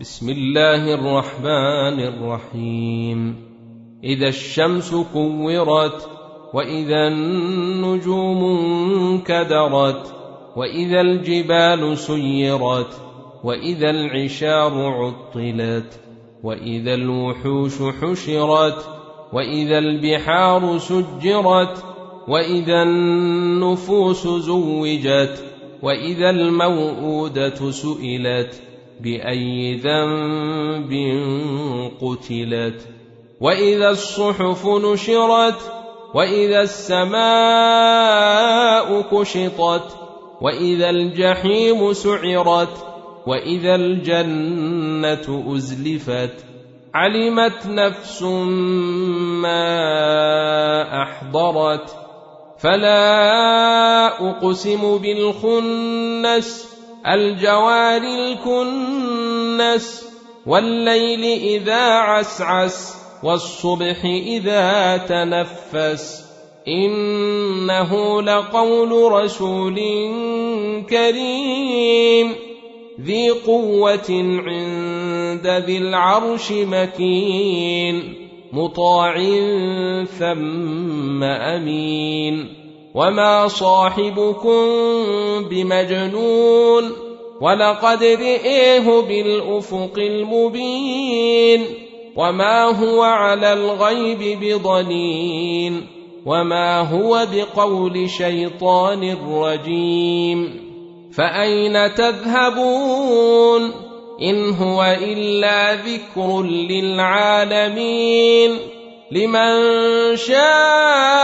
بسم الله الرحمن الرحيم. إذا الشمس كورت وإذا النجوم انكدرت وإذا الجبال سيرت وإذا العشار عطلت وإذا الوحوش حشرت وإذا البحار سجرت وإذا النفوس زوجت وإذا الموءودة سئلت. بأي ذنب قتلت وإذا الصحف نشرت وإذا السماء كشطت وإذا الجحيم سعرت وإذا الجنة أزلفت علمت نفس ما أحضرت فلا أقسم بالخنس الجوار الكنس والليل إذا عسعس والصبح إذا تنفس إنه لقول رسول كريم ذي قوة عند ذي العرش مكين مطاع ثم أمين وما صاحبكم بمجنون ولقد رئيه بالافق المبين وما هو على الغيب بضنين وما هو بقول شيطان رجيم فاين تذهبون ان هو الا ذكر للعالمين لمن شاء